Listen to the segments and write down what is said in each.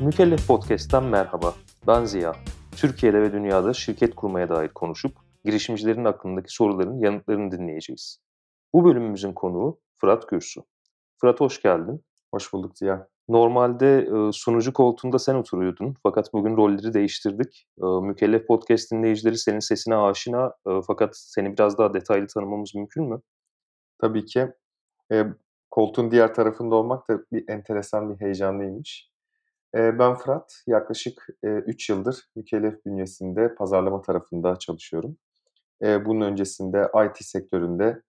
Mükellef Podcast'ten merhaba. Ben Ziya. Türkiye'de ve dünyada şirket kurmaya dair konuşup girişimcilerin aklındaki soruların yanıtlarını dinleyeceğiz. Bu bölümümüzün konuğu Fırat Gürsu. Fırat hoş geldin. Hoş bulduk Ziya. Normalde e, sunucu koltuğunda sen oturuyordun fakat bugün rolleri değiştirdik. E, Mükellef Podcast dinleyicileri senin sesine aşina e, fakat seni biraz daha detaylı tanımamız mümkün mü? Tabii ki. E, koltuğun diğer tarafında olmak da bir enteresan bir heyecanlıymış. Ben Fırat, yaklaşık 3 e, yıldır Mükellef bünyesinde pazarlama tarafında çalışıyorum. Bunun öncesinde IT sektöründe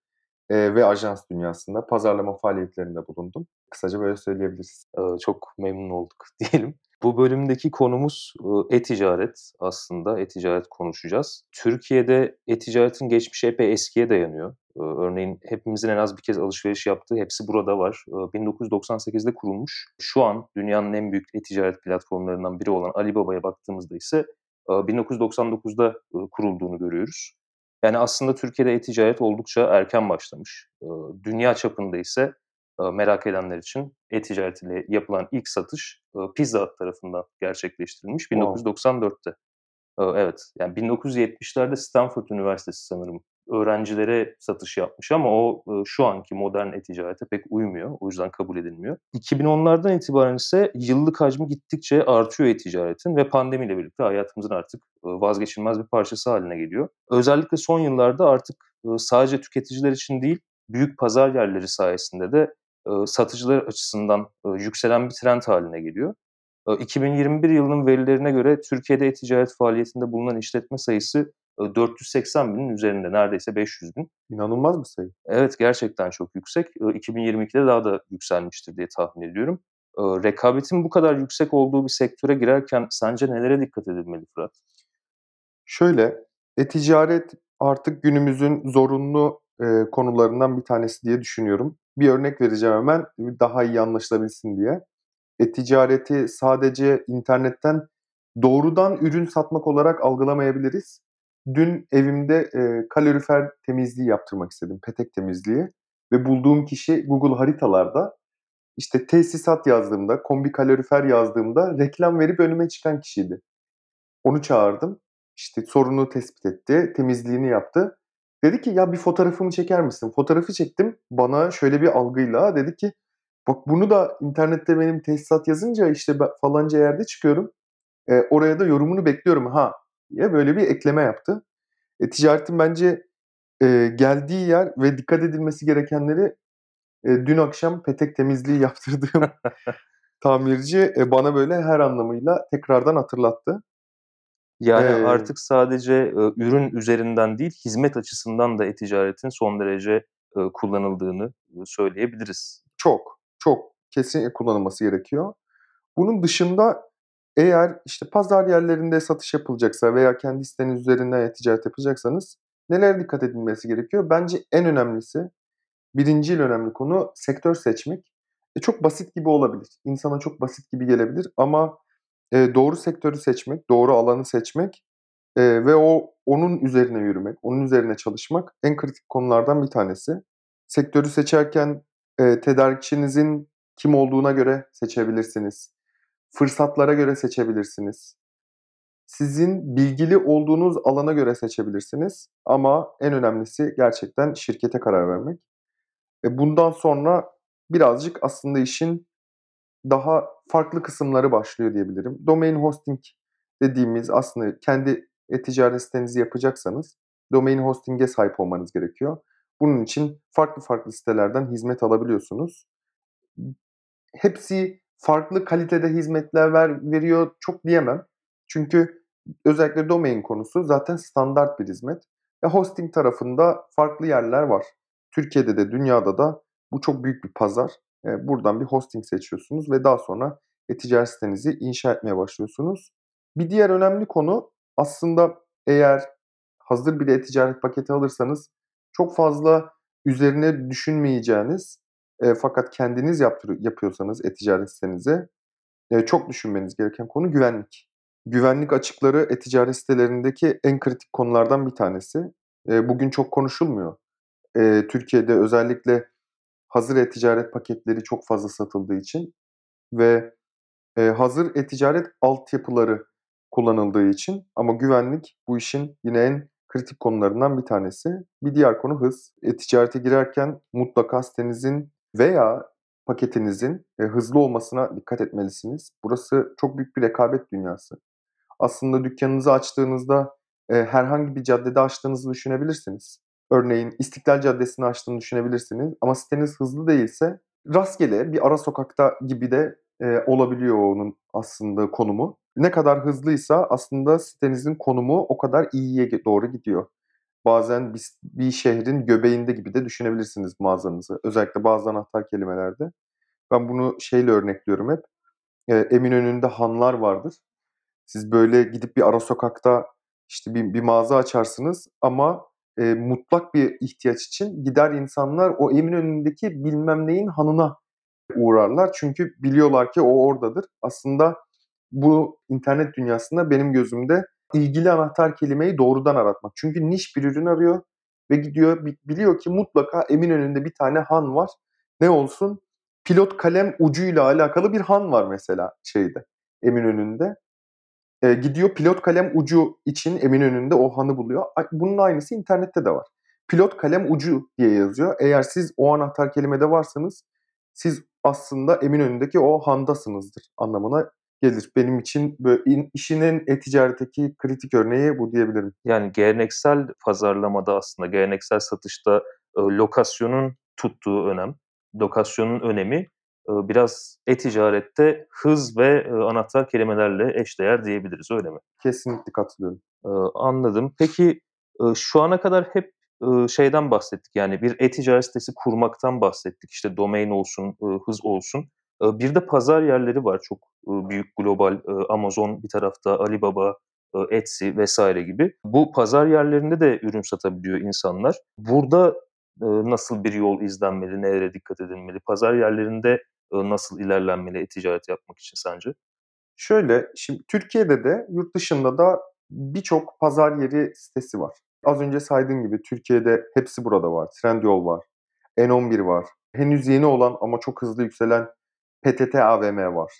ve ajans dünyasında pazarlama faaliyetlerinde bulundum. Kısaca böyle söyleyebiliriz. Çok memnun olduk diyelim. Bu bölümdeki konumuz e-ticaret aslında. E-ticaret konuşacağız. Türkiye'de e-ticaretin geçmişi epey eskiye dayanıyor. Örneğin hepimizin en az bir kez alışveriş yaptığı hepsi burada var. 1998'de kurulmuş. Şu an dünyanın en büyük e-ticaret platformlarından biri olan Alibaba'ya baktığımızda ise 1999'da kurulduğunu görüyoruz. Yani aslında Türkiye'de e-ticaret oldukça erken başlamış. Dünya çapında ise merak edenler için e-ticaret ile yapılan ilk satış Pizza Hut tarafından gerçekleştirilmiş wow. 1994'te. Evet, yani 1970'lerde Stanford Üniversitesi sanırım öğrencilere satış yapmış ama o şu anki modern e-ticarete pek uymuyor. O yüzden kabul edilmiyor. 2010'lardan itibaren ise yıllık hacmi gittikçe artıyor e-ticaretin ve pandemiyle birlikte hayatımızın artık vazgeçilmez bir parçası haline geliyor. Özellikle son yıllarda artık sadece tüketiciler için değil, büyük pazar yerleri sayesinde de satıcılar açısından yükselen bir trend haline geliyor. 2021 yılının verilerine göre Türkiye'de e-ticaret faaliyetinde bulunan işletme sayısı 480 binin üzerinde neredeyse 500 bin. İnanılmaz bir sayı. Evet gerçekten çok yüksek. 2022'de daha da yükselmiştir diye tahmin ediyorum. Rekabetin bu kadar yüksek olduğu bir sektöre girerken sence nelere dikkat edilmeli Fırat? Şöyle, e-ticaret artık günümüzün zorunlu e, konularından bir tanesi diye düşünüyorum. Bir örnek vereceğim hemen daha iyi anlaşılabilsin diye. E-ticareti sadece internetten doğrudan ürün satmak olarak algılamayabiliriz. Dün evimde e, kalorifer temizliği yaptırmak istedim, petek temizliği. Ve bulduğum kişi Google haritalarda işte tesisat yazdığımda, kombi kalorifer yazdığımda reklam verip önüme çıkan kişiydi. Onu çağırdım. İşte sorunu tespit etti, temizliğini yaptı. Dedi ki ya bir fotoğrafımı çeker misin? Fotoğrafı çektim. Bana şöyle bir algıyla dedi ki bak bunu da internette benim tesisat yazınca işte falanca yerde çıkıyorum. E, oraya da yorumunu bekliyorum ha diye böyle bir ekleme yaptı. E, ticaretin bence e, geldiği yer ve dikkat edilmesi gerekenleri e, dün akşam petek temizliği yaptırdığım tamirci e, bana böyle her anlamıyla tekrardan hatırlattı. Yani ee, artık sadece e, ürün üzerinden değil, hizmet açısından da e-ticaretin son derece e, kullanıldığını e, söyleyebiliriz. Çok, çok kesinlikle kullanılması gerekiyor. Bunun dışında eğer işte pazar yerlerinde satış yapılacaksa veya kendi siteniz üzerinden e-ticaret yapacaksanız neler dikkat edilmesi gerekiyor? Bence en önemlisi, birinci önemli konu sektör seçmek. E, çok basit gibi olabilir. İnsana çok basit gibi gelebilir ama e, doğru sektörü seçmek, doğru alanı seçmek e, ve o onun üzerine yürümek, onun üzerine çalışmak en kritik konulardan bir tanesi. Sektörü seçerken e, tedarikçinizin kim olduğuna göre seçebilirsiniz. Fırsatlara göre seçebilirsiniz. Sizin bilgili olduğunuz alana göre seçebilirsiniz. Ama en önemlisi gerçekten şirkete karar vermek. E, bundan sonra birazcık aslında işin daha farklı kısımları başlıyor diyebilirim. Domain hosting dediğimiz aslında kendi e-ticaret sitenizi yapacaksanız domain hosting'e sahip olmanız gerekiyor. Bunun için farklı farklı sitelerden hizmet alabiliyorsunuz. Hepsi farklı kalitede hizmetler ver, veriyor çok diyemem. Çünkü özellikle domain konusu zaten standart bir hizmet. Ve hosting tarafında farklı yerler var. Türkiye'de de dünyada da bu çok büyük bir pazar. Buradan bir hosting seçiyorsunuz ve daha sonra e-ticaret sitenizi inşa etmeye başlıyorsunuz. Bir diğer önemli konu aslında eğer hazır bir e-ticaret paketi alırsanız çok fazla üzerine düşünmeyeceğiniz e, fakat kendiniz yaptır, yapıyorsanız e-ticaret sitenize e, çok düşünmeniz gereken konu güvenlik. Güvenlik açıkları e-ticaret sitelerindeki en kritik konulardan bir tanesi. E, bugün çok konuşulmuyor. E, Türkiye'de özellikle hazır e-ticaret paketleri çok fazla satıldığı için ve Eee, hazır e-ticaret altyapıları kullanıldığı için ama güvenlik bu işin yine en kritik konularından bir tanesi. Bir diğer konu hız. E-ticarete girerken mutlaka sitenizin veya paketinizin, eee, hızlı olmasına dikkat etmelisiniz. Burası çok büyük bir rekabet dünyası. Aslında dükkânınızı açtığınızda, eee, herhangi bir caddede açtığınızı düşünebilirsiniz. Örneğin İstiklal Caddesi'nde açtığını düşünebilirsiniz ama siteniz hızlı değilse rastgele bir ara sokakta gibi de, eee, olabiliyor onun aslında konumu. Ne kadar hızlıysa aslında sitenizin konumu o kadar iyiye doğru gidiyor. Bazen bis bir şehrin göbeğinde gibi de düşünebilirsiniz mağazanızı. Özellikle bazı anahtar kelimelerde. Ben bunu şeyle örnekliyorum hep. Eee, Eminönü'nde hanlar vardır. Siz böyle gidip bir ara sokakta, işte, bir bir mağaza açarsınız ama, eee, mutlak bir ihtiyaç için gider insanlar o Eminönü'ndeki bilmem neyin hanına uğrarlar. Çünkü biliyorlar ki o oradadır. Aslında bu internet dünyasında benim gözümde ilgili anahtar kelimeyi doğrudan aratmak. Çünkü niş bir ürün arıyor ve gidiyor bi biliyor ki mutlaka Eminönü'nde bir tane han var. Ne olsun? Pilot kalem ucuyla alakalı bir han var mesela şeyde, Eminönü'nde. Eee, gidiyor pilot kalem ucu için Eminönü'nde o hanı buluyor. Bunun aynısı internette de var. Pilot kalem ucu diye yazıyor. Eğer siz o anahtar kelimede varsanız siz aslında Eminönü'ndeki o handasınızdır anlamına gelir. Benim için böyle in işin en e-ticaretteki kritik örneği bu diyebilirim. Yani geleneksel pazarlamada aslında geleneksel satışta, ııı, lokasyonun tuttuğu önem, lokasyonun önemi, biraz e-ticarette hız ve, ııı, anahtar kelimelerle eşdeğer diyebiliriz, öyle mi? Kesinlikle katılıyorum. Iıı, anladım. Peki, şu ana kadar hep, şeyden bahsettik, yani bir e-ticaret sitesi kurmaktan bahsettik. İşte domain olsun, hız olsun. Bir de pazar yerleri var çok, büyük global, Amazon bir tarafta, Alibaba, Etsy vs. gibi. Bu pazar yerlerinde de ürün satabiliyor insanlar. Burada, nasıl bir yol izlenmeli, nelere dikkat edilmeli? Pazar yerlerinde, nasıl ilerlenmeli e-ticaret yapmak için sence? Şöyle, şimdi Türkiye'de de yurt dışında da birçok pazar yeri sitesi var. Az önce saydığın gibi Türkiye'de Hepsi Burada var, Trendyol var, N11 var. Henüz yeni olan ama çok hızlı yükselen PTT AVM var.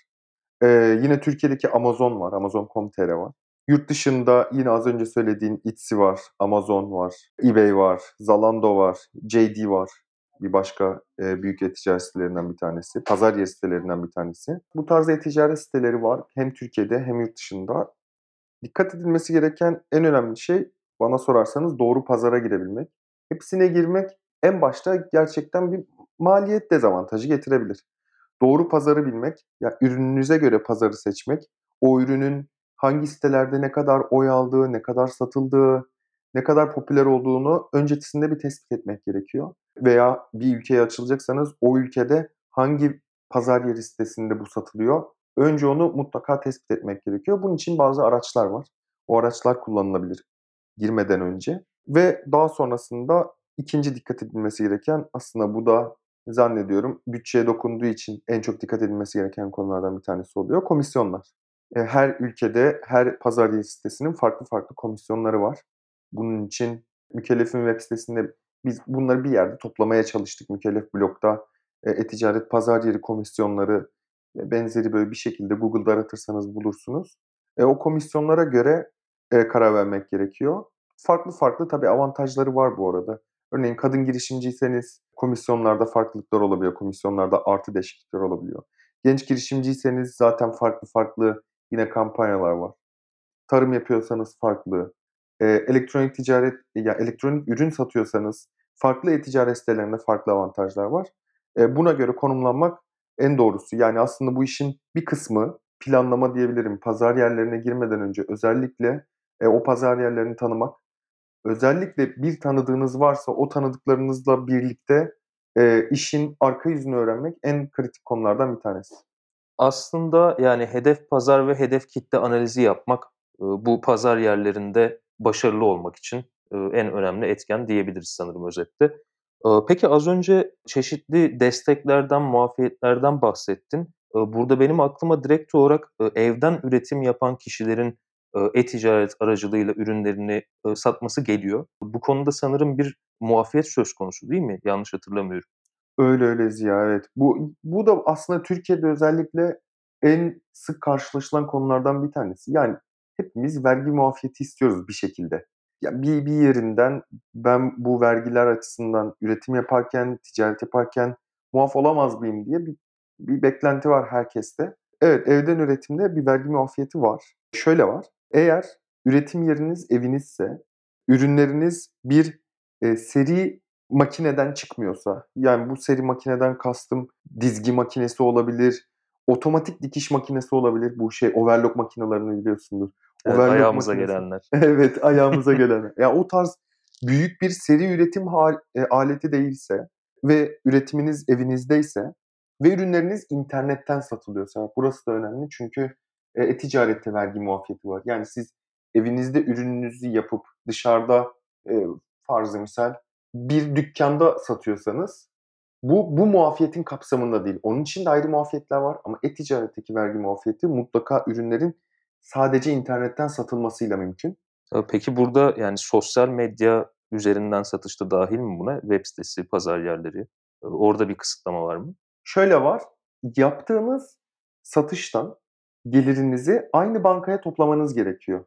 Eee, yine Türkiye'deki Amazon var, Amazon.com.tr var. Yurt dışında yine az önce söylediğin Etsy var, Amazon var, eBay var, Zalando var, JD var. Bir başka, eee, büyük e-ticaret sitelerinden bir tanesi. Pazar yeri sitelerinden bir tanesi. Bu tarz e-ticaret siteleri var hem Türkiye'de hem yurt dışında. Dikkat edilmesi gereken en önemli şey bana sorarsanız doğru pazara girebilmek. Hepsine girmek en başta gerçekten bir maliyet dezavantajı getirebilir. Doğru pazarı bilmek, ya ürününüze göre pazarı seçmek, o ürünün hangi sitelerde ne kadar oy aldığı, ne kadar satıldığı, ne kadar popüler olduğunu öncesinde bir tespit etmek gerekiyor. Veya bir ülkeye açılacaksanız o ülkede hangi pazar yeri sitesinde bu satılıyor? Önce onu mutlaka tespit etmek gerekiyor. Bunun için bazı araçlar var. O araçlar kullanılabilir girmeden önce ve daha sonrasında 2'nci dikkat edilmesi gereken aslında bu da zannediyorum bütçeye dokunduğu için en çok dikkat edilmesi gereken konulardan bir tanesi oluyor, komisyonlar. Eee, her ülkede, her pazar yeri sitesinin farklı farklı komisyonları var. Bunun için Mükellef'in web sitesinde biz bunları bir yerde toplamaya çalıştık. Mükellef blog'da, eee, e-ticaret pazar yeri komisyonları ve benzeri böyle bir şekilde Google'da aratırsanız bulursunuz. Eee, o komisyonlara göre, eee, karar vermek gerekiyor. Farklı farklı tabii avantajları var bu arada. Örneğin kadın girişimciyseniz komisyonlarda farklılıklar olabiliyor. Komisyonlarda artı değişiklikler olabiliyor. Genç girişimciyseniz zaten farklı farklı yine kampanyalar var. Tarım yapıyorsanız farklı. Elektronik ticaret, ya elektronik ürün satıyorsanız farklı e-ticaret sitelerinde farklı avantajlar var. Buna göre konumlanmak en doğrusu. Yani aslında bu işin bir kısmı planlama diyebilirim. Pazar yerlerine girmeden önce özellikle, o pazar yerlerini tanımak. Özellikle bir tanıdığınız varsa o tanıdıklarınızla birlikte, işin arka yüzünü öğrenmek en kritik konulardan bir tanesi. Aslında, yani, hedef pazar ve hedef kitle analizi yapmak, bu pazar yerlerinde başarılı olmak için, en önemli etken diyebiliriz sanırım özetle. Peki az önce çeşitli desteklerden, muafiyetlerden bahsettin. Burada benim aklıma direkt olarak, evden üretim yapan kişilerin, e-ticaret aracılığıyla ürünlerini, satması geliyor. Bu konuda sanırım bir muafiyet söz konusu değil mi? Yanlış hatırlamıyorum. Öyle, öyle Ziya, evet. Bu bu da aslında Türkiye'de özellikle en sık karşılaşılan konulardan bir tanesi. Yani hepimiz vergi muafiyeti istiyoruz bir şekilde. Ya bir, bir yerinden ben bu vergiler açısından üretim yaparken, ticaret yaparken muaf olamaz mıyım diye bir, bir beklenti var herkeste. Evet evden üretimde bir vergi muafiyeti var. Şöyle var. Eğer üretim yeriniz evinizse, ürünleriniz bir e, seri makineden çıkmıyorsa, yani bu seri makineden kastım dizgi makinesi olabilir, otomatik dikiş makinesi olabilir. Bu şey overlock makinalarını biliyorsundur. Evet, Overlock ayağımıza makinesi. gelenler. Evet, ayağımıza gelen. Ya o tarz büyük bir seri üretim e, aleti değilse ve üretiminiz evinizdeyse ve ürünleriniz internetten satılıyorsa, burası da önemli çünkü e, e-ticarette vergi muafiyeti var. Yani siz evinizde ürününüzü yapıp dışarıda e, farzı misal bir dükkanda satıyorsanız bu bu muafiyetin kapsamında değil. Onun için de ayrı muafiyetler var ama e-ticaretteki vergi muafiyeti mutlaka ürünlerin sadece internetten satılmasıyla mümkün. Peki burada yani sosyal medya üzerinden satış da dâhil mi buna? Web sitesi, pazar yerleri. Orada bir kısıtlama var mı? Şöyle var, yaptığınız satıştan gelirinizi aynı bankaya toplamanız gerekiyor.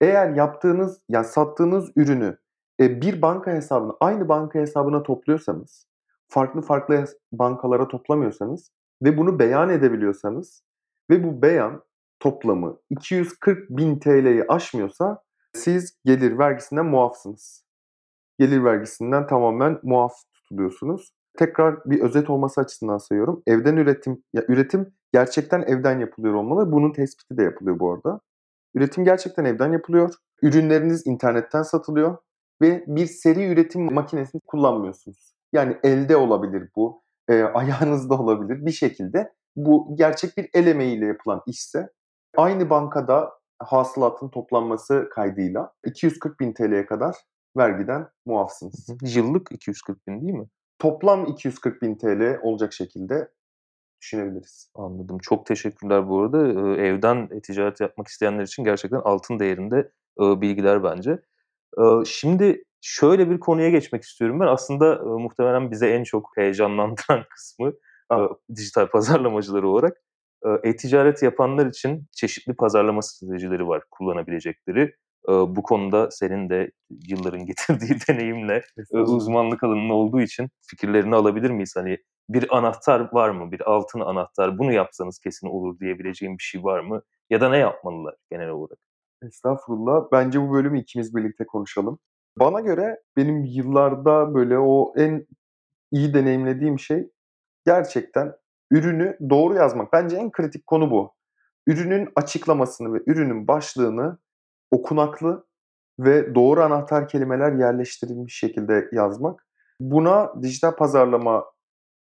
Eğer yaptığınız, ya sattığınız ürünü, eee, bir banka hesabına, aynı banka hesabına topluyorsanız, farklı farklı bankalara toplamıyorsanız ve bunu beyan edebiliyorsanız ve bu beyan toplamı 240.000 TL'yi aşmıyorsa siz gelir vergisinden muafsınız. Gelir vergisinden tamamen muaf tutuluyorsunuz. Tekrar bir özet olması açısından sayıyorum. Evden üretim, ya üretim gerçekten evden yapılıyor olmalı. Bunun tespiti de yapılıyor bu arada. Üretim gerçekten evden yapılıyor. Ürünleriniz internetten satılıyor ve bir seri üretim makinesini kullanmıyorsunuz. Yani elde olabilir bu, eee, ayağınızda olabilir. Bir şekilde bu gerçek bir el emeğiyle yapılan işse aynı bankada hasılatın toplanması kaydıyla 240.000 TL'ye kadar vergiden muafsınız. Yıllık 240.000 değil mi? Toplam 240.000 TL olacak şekilde düşünebiliriz. Anladım. Çok teşekkürler bu arada. Eee, evden e-ticaret yapmak isteyenler için gerçekten altın değerinde, eee, bilgiler bence. Eee, şimdi şöyle bir konuya geçmek istiyorum ben. Aslında, eee, muhtemelen bizi en çok heyecanlandıran kısmı, eee, dijital pazarlamacılar olarak, e-ticaret yapanlar için çeşitli pazarlama stratejileri var kullanabilecekleri. Bu konuda senin de yılların getirdiği deneyimle, uzmanlık alanın olduğu için fikirlerini alabilir miyiz? Hani bir anahtar var mı? Bir altın anahtar, bunu yapsanız kesin olur diyebileceğin bir şey var mı? Ya da ne yapmalılar genel olarak? Estağfurullah. Bence bu bölümü ikimiz birlikte konuşalım. Bana göre benim yıllarda böyle o en iyi deneyimlediğim şey gerçekten ürünü doğru yazmak. Bence en kritik konu bu. Ürünün açıklamasını ve ürünün başlığını okunaklı ve doğru anahtar kelimeler yerleştirilmiş şekilde yazmak. Buna dijital pazarlama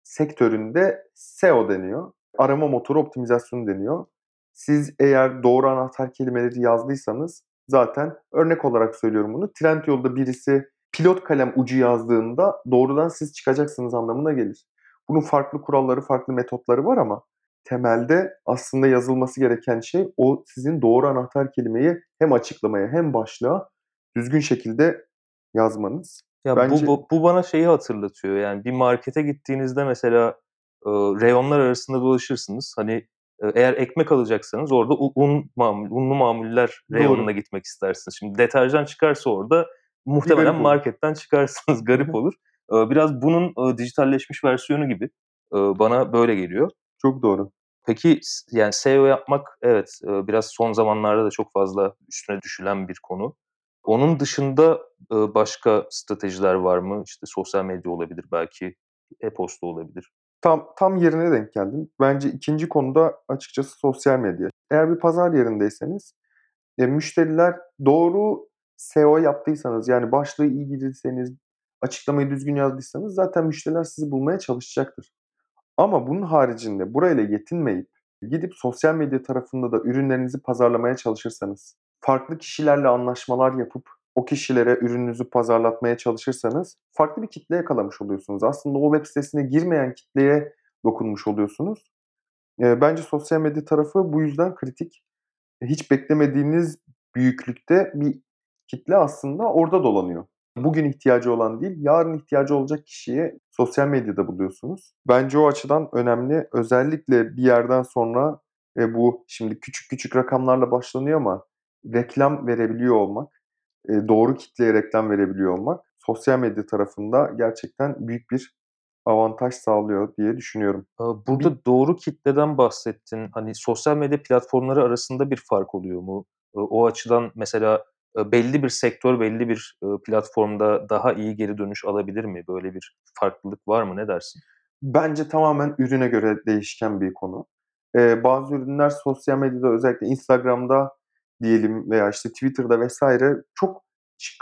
sektöründe SEO deniyor. Arama motoru optimizasyonu deniyor. Siz eğer doğru anahtar kelimeleri yazdıysanız zaten örnek olarak söylüyorum bunu. Trendyol'da birisi pilot kalem ucu yazdığında doğrudan siz çıkacaksınız anlamına gelir. Bunun farklı kuralları, farklı metotları var ama temelde aslında yazılması gereken şey o sizin doğru anahtar kelimeyi hem açıklamaya hem başlığa düzgün şekilde yazmanız. Ya Bence bu bu bu bana şeyi hatırlatıyor. Yani bir markete gittiğinizde mesela, eee, reyonlar arasında dolaşırsınız. Hani, eee, eğer ekmek alacaksanız orada un mamul unlu mamuller reyonuna Doğru. gitmek istersiniz. Şimdi deterjan çıkarsa orada muhtemelen garip olur. marketten çıkarsınız. Garip olur. Biraz bunun, dijitalleşmiş versiyonu gibi. Bana böyle geliyor. Çok doğru. Peki yani SEO yapmak evet, biraz son zamanlarda da çok fazla üstüne düşülen bir konu. Onun dışında, başka stratejiler var mı? İşte sosyal medya olabilir belki, e-posta olabilir. Tam tam yerine denk geldin. Bence ikinci konu da açıkçası sosyal medya. Eğer bir pazar yerindeyseniz, eee, müşteriler doğru SEO yaptıysanız, yani başlığı iyi girdiyseniz, açıklamayı düzgün yazdıysanız zaten müşteriler sizi bulmaya çalışacaktır. Ama bunun haricinde burayla yetinmeyip gidip sosyal medya tarafında da ürünlerinizi pazarlamaya çalışırsanız, farklı kişilerle anlaşmalar yapıp o kişilere ürününüzü pazarlatmaya çalışırsanız farklı bir kitle yakalamış oluyorsunuz. Aslında o web sitesine girmeyen kitleye dokunmuş oluyorsunuz. Bence sosyal medya tarafı bu yüzden kritik. Hiç beklemediğiniz büyüklükte bir kitle aslında orada dolanıyor. Bugün ihtiyacı olan değil, yarın ihtiyacı olacak kişiyi sosyal medyada buluyorsunuz. Bence o açıdan önemli. Özellikle bir yerden sonra Ve bu şimdi küçük küçük rakamlarla başlanıyor ama reklam verebiliyor olmak, eee, doğru kitleye reklam verebiliyor olmak sosyal medya tarafında gerçekten büyük bir avantaj sağlıyor diye düşünüyorum. Aaa, Bir burada doğru kitleden bahsettin. Hani, sosyal medya platformları arasında bir fark oluyor mu? O açıdan mesela, belli bir sektör, belli bir, platformda daha iyi geri dönüş alabilir mi? Böyle bir farklılık var mı? Ne dersin? Bence tamamen ürüne göre değişken bir konu. Eee, bazı ürünler sosyal medyada özellikle Instagram'da diyelim veya, işte, Twitter'da vs. çok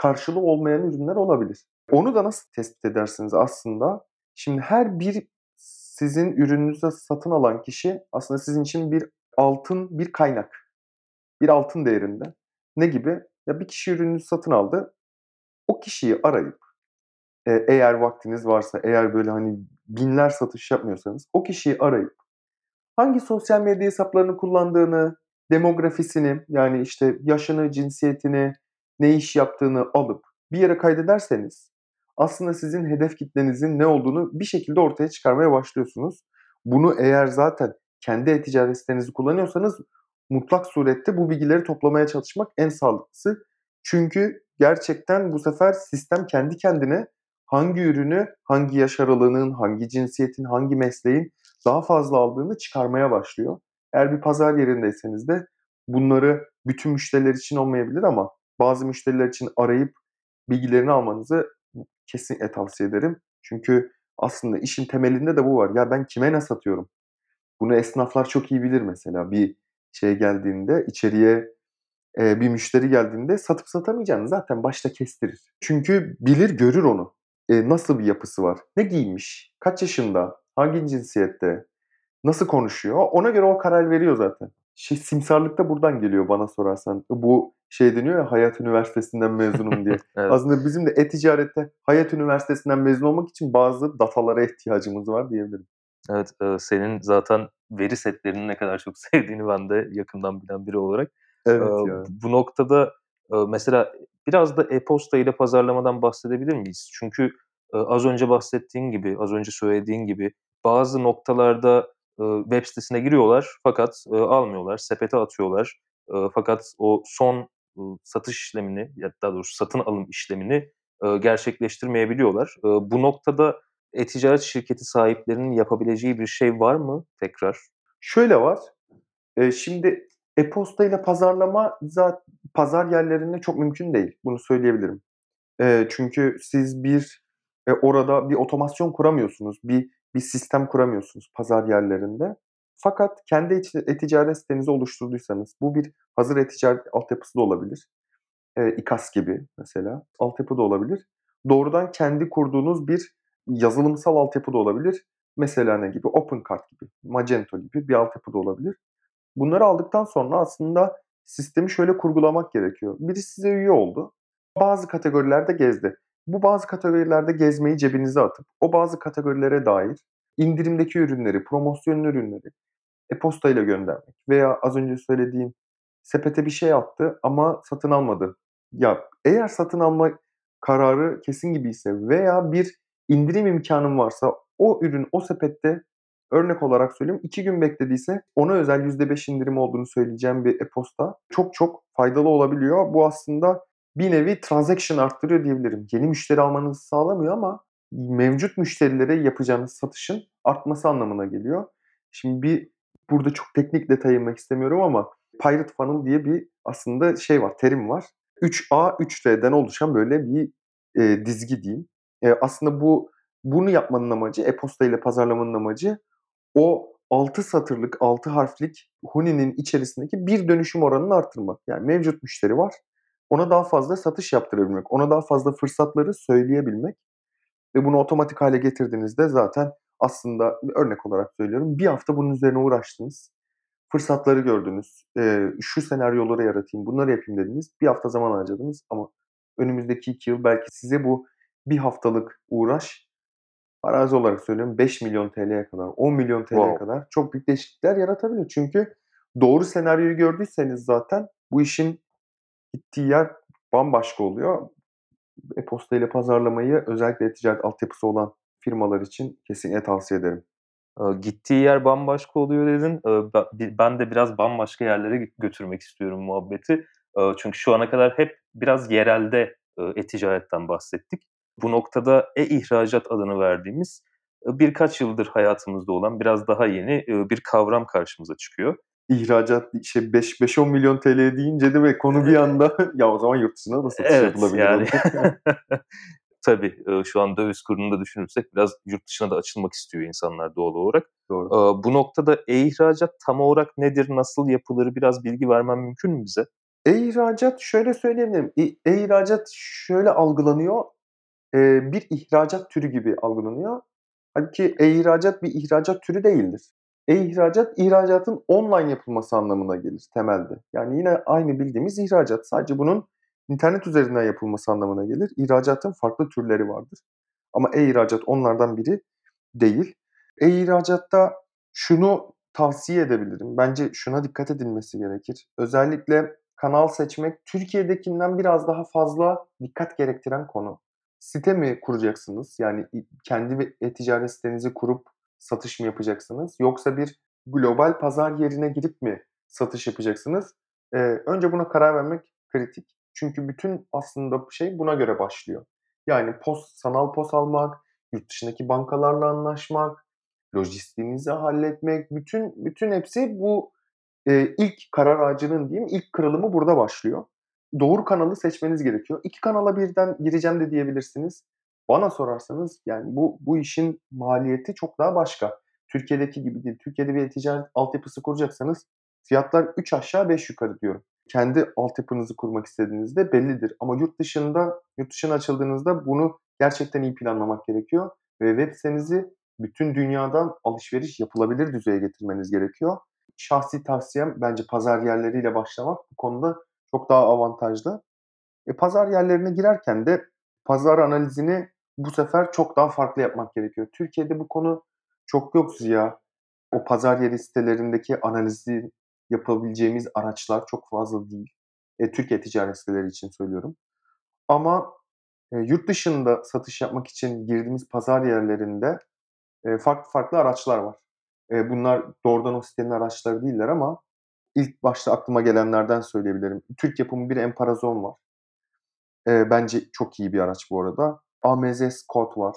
karşılığı olmayan ürünler olabilir. Onu da nasıl tespit edersiniz aslında? Şimdi her bir sizin ürününüzü satın alan kişi aslında sizin için bir altın, bir kaynak. Bir altın değerinde. Ne gibi? Ya, bir kişi ürününüzü satın aldı. O kişiyi arayıp, eee, eğer vaktiniz varsa, eğer böyle, hani, binler satış yapmıyorsanız o kişiyi arayıp hangi sosyal medya hesaplarını kullandığını, demografisini, yani, işte, yaşını, cinsiyetini, ne iş yaptığını alıp bir yere kaydederseniz aslında sizin hedef kitlenizin ne olduğunu bir şekilde ortaya çıkarmaya başlıyorsunuz. Bunu eğer zaten kendi e-ticaret sitenizi kullanıyorsanız mutlak surette bu bilgileri toplamaya çalışmak en sağlıklısı. Çünkü gerçekten bu sefer sistem kendi kendine hangi ürünü, hangi yaş aralığının, hangi cinsiyetin, hangi mesleğin daha fazla aldığını çıkarmaya başlıyor. Eğer bir pazar yerindeyseniz de bunları bütün müşteriler için olmayabilir ama bazı müşteriler için arayıp bilgilerini almanızı kesinlikle tavsiye ederim. Çünkü aslında işin temelinde de bu var. Ya, ben kime ne satıyorum? Bunu esnaflar çok iyi bilir mesela. Bir şey geldiğinde, içeriye, eee, bir müşteri geldiğinde satıp satamayacağını zaten başta kestirir. Çünkü bilir, görür onu. Eee, nasıl bir yapısı var? Ne giymiş? Kaç yaşında? Hangi cinsiyette? Nasıl konuşuyor? Ona göre o karar veriyor zaten. Şey, simsarlık da buradan geliyor bana sorarsan. Bu şey deniyor ya, Hayat Üniversitesi'nden mezunum diye. Evet. Aslında bizim de e-ticarette Hayat Üniversitesi'nden mezun olmak için bazı datalara ihtiyacımız var diyebilirim. Evet, eee, senin zaten veri setlerini ne kadar çok sevdiğini ben de yakından bilen biri olarak. Evet ya. bu noktada, eee, mesela biraz da e-posta ile pazarlamadan bahsedebilir miyiz? Çünkü, eee, az önce bahsettiğin gibi, az önce söylediğin gibi bazı noktalarda, ııı, web sitesine giriyorlar fakat, ııı, almıyorlar, sepete atıyorlar. Iıı, fakat o son, ııı, satış işlemini ya daha doğrusu satın alım işlemini, ııı, gerçekleştirmeyebiliyorlar. Iıı, bu noktada e-ticaret şirketi sahiplerinin yapabileceği bir şey var mı tekrar? Şöyle var, eee, şimdi e-posta ile pazarlama zat pazar yerlerinde çok mümkün değil. Bunu söyleyebilirim. Eee, çünkü siz bir, eee, orada bir otomasyon kuramıyorsunuz. Bir bir sistem kuramıyorsunuz pazar yerlerinde. Fakat kendi e-ticaret sitenizi oluşturduysanız bu bir hazır e-ticaret altyapısı da olabilir. Eee, İKAS gibi mesela altyapı da olabilir. Doğrudan kendi kurduğunuz bir yazılımsal altyapı da olabilir. Mesela ne gibi? Opencart gibi, Magento gibi bir altyapı da olabilir. Bunları aldıktan sonra aslında sistemi şöyle kurgulamak gerekiyor. Biri size üye oldu. Bazı kategorilerde gezdi. Bu bazı kategorilerde gezmeyi cebinize atıp o bazı kategorilere dair indirimdeki ürünleri, promosyon ürünleri e-postayla göndermek veya az önce söylediğim sepete bir şey attı ama satın almadı. Ya, eğer satın alma kararı kesin gibiyse veya bir indirim imkânın varsa o ürün o sepette örnek olarak söyleyeyim 2 gün beklediyse ona özel %5 indirim olduğunu söyleyeceğim bir e-posta çok çok faydalı olabiliyor. Bu aslında bir nevi transaction arttırıyor diyebilirim. Yeni müşteri almanızı sağlamıyor ama mevcut müşterilere yapacağınız satışın artması anlamına geliyor. Şimdi bir burada çok teknik detaya inmek istemiyorum ama Pirate Funnel diye bir aslında şey var, terim var. 3A, 3R'den oluşan böyle bir, eee, dizgi diyeyim. Eee, aslında bu bunu yapmanın amacı, e-posta ile pazarlamanın amacı o 6 satırlık, 6 harflik huni'nin içerisindeki bir dönüşüm oranını arttırmak. Yani mevcut müşteri var, ona daha fazla satış yaptırabilmek, ona daha fazla fırsatları söyleyebilmek ve bunu otomatik hâle getirdiğinizde zaten aslında örnek olarak söylüyorum, 1 hafta bunun üzerine uğraştınız, fırsatları gördünüz, eee, şu senaryoları yaratayım, bunları yapayım dediniz. 1 hafta zaman harcadınız ama önümüzdeki 2 yıl belki size bu 1 haftalık uğraş farazi olarak söylüyorum ₺5.000.000'ye kadar, ₹10.000.000'ye Wow. kadar çok büyük değişiklikler yaratabilir. Çünkü doğru senaryoyu gördüyseniz zaten bu işin gittiği yer bambaşka oluyor. E-posta ile pazarlamayı özellikle e-ticaret altyapısı olan firmalar için kesinlikle tavsiye ederim. Gittiği yer bambaşka oluyor dedin. Ben de biraz bambaşka yerlere götürmek istiyorum muhabbeti. Çünkü şu ana kadar hep biraz yerelde, e-ticaretten bahsettik. Bu noktada e-ihracat adını verdiğimiz, eee, birkaç yıldır hayatımızda olan, biraz daha yeni, eee, bir kavram karşımıza çıkıyor. İhracat, beş on milyon TL deyince değil mi konu bir anda ya o zaman yurt dışına da satış Evet, yapılabilir yani tabii, eee, şu an döviz kurunu da düşünürsek biraz yurt dışına da açılmak istiyor insanlar doğal olarak. Doğru. Bu noktada e-ihracat tam olarak nedir, nasıl yapılır biraz bilgi vermen mümkün mü bize? E-ihracat şöyle söyleyebilirim. E-ihracat şöyle algılanıyor, eee, bir ihracat türü gibi algılanıyor. Hâlbuki e-ihracat bir ihracat türü değildir. E-ihracat, ihracatın online yapılması anlamına gelir temelde. Yani yine aynı bildiğimiz ihracat. Sadece bunun internet üzerinden yapılması anlamına gelir. İhracatın farklı türleri vardır. Ama e-ihracat onlardan biri değil. E-ihracatta şunu tavsiye edebilirim. Bence şuna dikkat edilmesi gerekir. Özellikle kanal seçmek Türkiye'dekinden biraz daha fazla dikkat gerektiren konu. Site mi kuracaksınız? Yani kendi e-ticaret sitenizi kurup satış mı yapacaksınız? Yoksa bir global pazar yerine girip mi satış yapacaksınız? Eee, önce buna karar vermek kritik. Çünkü bütün aslında şey buna göre başlıyor. Yani POS, sanal POS almak, yurt dışındaki bankalarla anlaşmak, lojistiğinizi halletmek, bütün bütün hepsi bu, eee, ilk karar ağacının diyeyim, ilk kırılımı burada başlıyor. Doğru kanalı seçmeniz gerekiyor. 2 kanala birden gireceğim de diyebilirsiniz. Bana sorarsanız yani bu bu işin maliyeti çok daha başka. Türkiye'deki gibi değil. Türkiye'de bir e-ticaret altyapısı kuracaksanız fiyatlar 3 aşağı 5 yukarı diyorum. Kendi altyapınızı kurmak istediğinizde bellidir ama yurt dışında, yurt dışına açıldığınızda bunu gerçekten iyi planlamak gerekiyor ve web sitenizi bütün dünyadan alışveriş yapılabilir düzeye getirmeniz gerekiyor. Şahsi tavsiyem bence pazar yerleriyle başlamak bu konuda çok daha avantajlı. E, pazar yerlerine girerken de pazar analizini bu sefer çok daha farklı yapmak gerekiyor. Türkiye'de bu konu çok yok Ziya. O pazar yeri sitelerindeki analizi yapabileceğimiz araçlar çok fazla değil. E, Türkiye ticaret siteleri için söylüyorum. Ama, eee, yurt dışında satış yapmak için girdiğimiz pazar yerlerinde, eee, farklı farklı araçlar var. Eee, bunlar doğrudan o sitenin araçları değiller ama ilk başta aklıma gelenlerden söyleyebilirim. Türk yapımı bir Emparazon var. Eee, bence çok iyi bir araç bu arada. AMZ Scout var.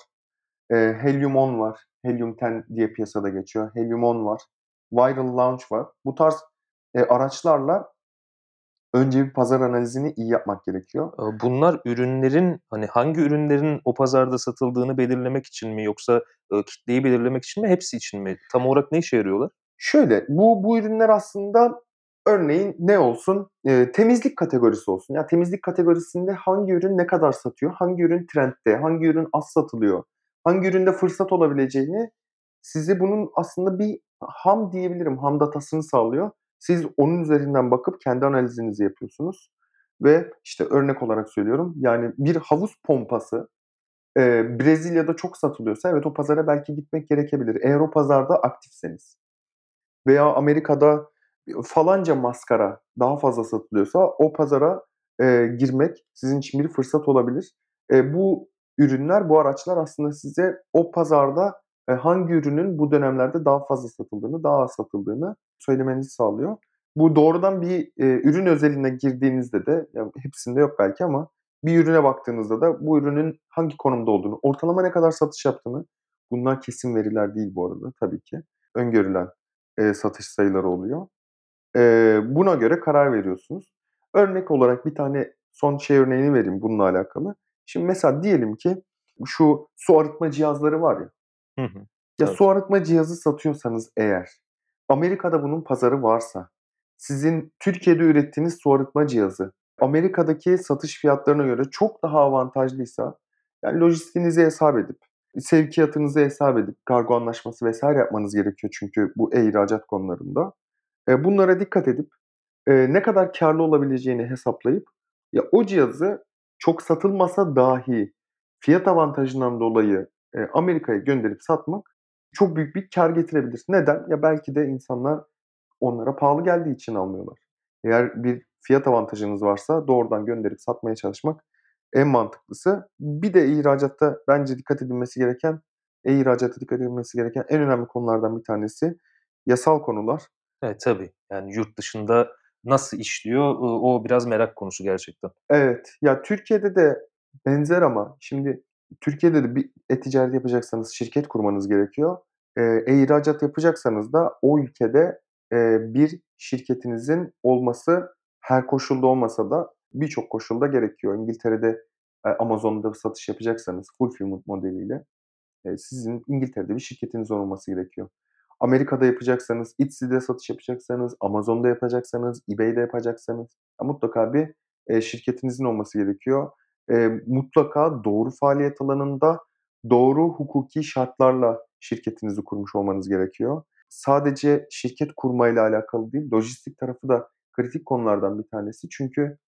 Eee, Helium 10 var. Helium 10 diye piyasada geçiyor. Helium 10 var. Viral Launch var. Bu tarz, eee, araçlarla önce bir pazar analizini iyi yapmak gerekiyor. Bunlar ürünlerin, hani, hangi ürünlerin o pazarda satıldığını belirlemek için mi yoksa, ııı, kitleyi belirlemek için mi, hepsi için mi? Tam olarak ne işe yarıyorlar? Şöyle, bu bu ürünler aslında örneğin ne olsun? Eee, temizlik kategorisi olsun. Ya, temizlik kategorisinde hangi ürün ne kadar satıyor? Hangi ürün trendde? Hangi ürün az satılıyor? Hangi üründe fırsat olabileceğini size bunun aslında bir ham diyebilirim, ham datasını sağlıyor. Siz onun üzerinden bakıp kendi analizinizi yapıyorsunuz ve, işte, örnek olarak söylüyorum, yani bir havuz pompası, eee, Brezilya'da çok satılıyorsa evet, o pazara belki gitmek gerekebilir eğer o pazarda aktifseniz. Veya Amerika'da falanca maskara daha fazla satılıyorsa o pazara, eee, girmek sizin için bir fırsat olabilir. Eee, bu ürünler, bu araçlar aslında size o pazarda, eee, hangi ürünün bu dönemlerde daha fazla satıldığını, daha az satıldığını söylemenizi sağlıyor. Bu doğrudan bir, eee, ürün özeline girdiğinizde de, ya, hepsinde yok belki ama bir ürüne baktığınızda da bu ürünün hangi konumda olduğunu, ortalama ne kadar satış yaptığını, bunlar kesin veriler değil bu arada tabii ki, öngörülen, eee, satış sayıları oluyor. Eee, buna göre karar veriyorsunuz. Örnek olarak bir tane son şey örneğini vereyim bununla alakalı. Şimdi mesela diyelim ki şu su arıtma cihazları var ya. Hı hı. Ya, Evet. su arıtma cihazı satıyorsanız eğer, Amerika'da bunun pazarı varsa, sizin Türkiye'de ürettiğiniz su arıtma cihazı Amerika'daki satış fiyatlarına göre çok daha avantajlıysa, yani lojistiğinizi hesap edip, sevkiyatınızı hesap edip, kargo anlaşması vs. yapmanız gerekiyor çünkü bu e-ihracat konularında. Bunlara dikkat edip, ne kadar kârlı olabileceğini hesaplayıp, ya, o cihazı çok satılmasa dahi fiyat avantajından dolayı, Amerika'ya gönderip satmak çok büyük bir kâr getirebilir. Neden? Ya, belki de insanlar onlara pahalı geldiği için almıyorlar. Eğer bir fiyat avantajınız varsa doğrudan gönderip satmaya çalışmak en mantıklısı. Bir de ihracatta bence dikkat edilmesi gereken e-ihracata dikkat edilmesi gereken en önemli konulardan bir tanesi yasal konular. Evet, tabii. Yani yurt dışında nasıl işliyor, o biraz merak konusu gerçekten. Evet. Ya, Türkiye'de de benzer ama şimdi Türkiye'de de bir e-ticaret yapacaksanız şirket kurmanız gerekiyor. Eee, e-ihracat yapacaksanız da o ülkede, eee, bir şirketinizin olması her koşulda olmasa da birçok koşulda gerekiyor. İngiltere'de, eee, Amazon'da satış yapacaksanız fulfillment modeliyle, sizin İngiltere'de bir şirketinizin olması gerekiyor. Amerika'da yapacaksanız, Etsy'de satış yapacaksanız, Amazon'da yapacaksanız, eBay'de yapacaksanız mutlaka bir, eee, şirketinizin olması gerekiyor. Eee, mutlaka doğru faaliyet alanında, doğru hukuki şartlarla şirketinizi kurmuş olmanız gerekiyor. Sadece şirket kurmayla alakalı değil, lojistik tarafı da kritik konulardan bir tanesi. Çünkü,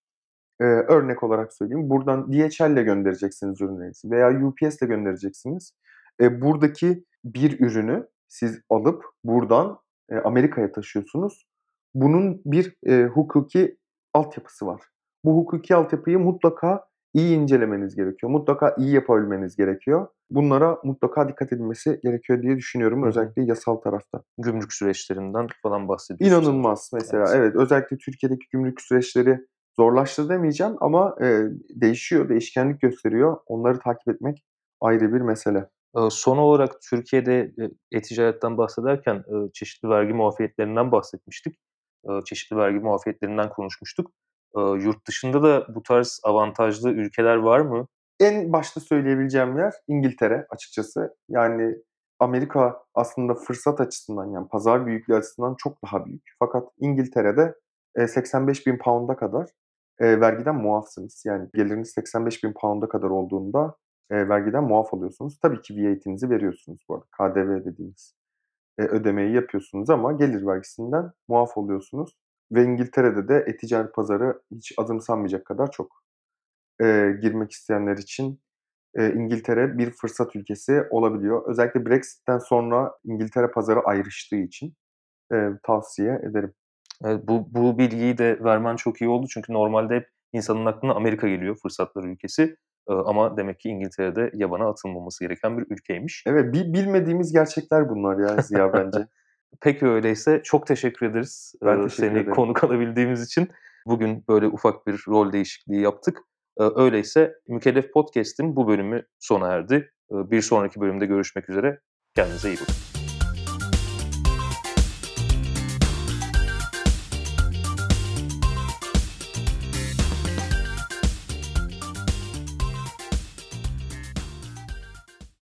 eee, örnek olarak söyleyeyim, buradan DHL'le göndereceksiniz ürünlerinizi veya UPS'le göndereceksiniz. Eee, buradaki bir ürünü siz alıp buradan, eee, Amerika'ya taşıyorsunuz. Bunun bir, eee, hukuki altyapısı var. Bu hukuki altyapıyı mutlaka iyi incelemeniz gerekiyor. Mutlaka iyi yapabilmeniz gerekiyor. Bunlara mutlaka dikkat edilmesi gerekiyor diye düşünüyorum Hı özellikle yasal tarafta. Gümrük süreçlerinden falan bahsediyorsun sanırım. İnanılmaz mesela. Evet. Evet, özellikle Türkiye'deki gümrük süreçleri zorlaştı demeyeceğim ama, eee, değişiyor, değişkenlik gösteriyor. Onları takip etmek ayrı bir mesele. Son olarak Türkiye'de, e-ticaretten bahsederken, çeşitli vergi muafiyetlerinden bahsetmiştik. Çeşitli vergi muafiyetlerinden konuşmuştuk. Yurt dışında da bu tarz avantajlı ülkeler var mı? En başta söyleyebileceğim yer İngiltere açıkçası. Yani Amerika aslında fırsat açısından, yani pazar büyüklüğü açısından çok daha büyük. Fakat İngiltere'de, eee, £85.000'a kadar, eee, vergiden muafsınız. Yani geliriniz £85.000'a kadar olduğunda, eee, vergiden muaf oluyorsunuz. Tabii ki VAT'nizi veriyorsunuz bu arada. KDV dediğimiz, eee, ödemeyi yapıyorsunuz ama gelir vergisinden muaf oluyorsunuz ve İngiltere'de de e-ticaret pazarı hiç azımsanmayacak kadar çok. Eee, girmek isteyenler için, eee, İngiltere bir fırsat ülkesi olabiliyor. Özellikle Brexit'ten sonra İngiltere pazarı ayrıştığı için, eee, tavsiye ederim. Evet, bu bu bilgiyi de vermen çok iyi oldu çünkü normalde hep insanın aklına Amerika geliyor, fırsatlar ülkesi. Ama demek ki İngiltere de yabana atılmaması gereken bir ülkeymiş. Evet, bi bilmediğimiz gerçekler bunlar ya Ziya bence. Peki öyleyse çok teşekkür ederiz, Ben teşekkür seni ederim. konuk alabildiğimiz için. Bugün böyle ufak bir rol değişikliği yaptık. Öyleyse Mükellef Podcast'in bu bölümü sona erdi. Bir sonraki bölümde görüşmek üzere. Kendinize iyi bakın.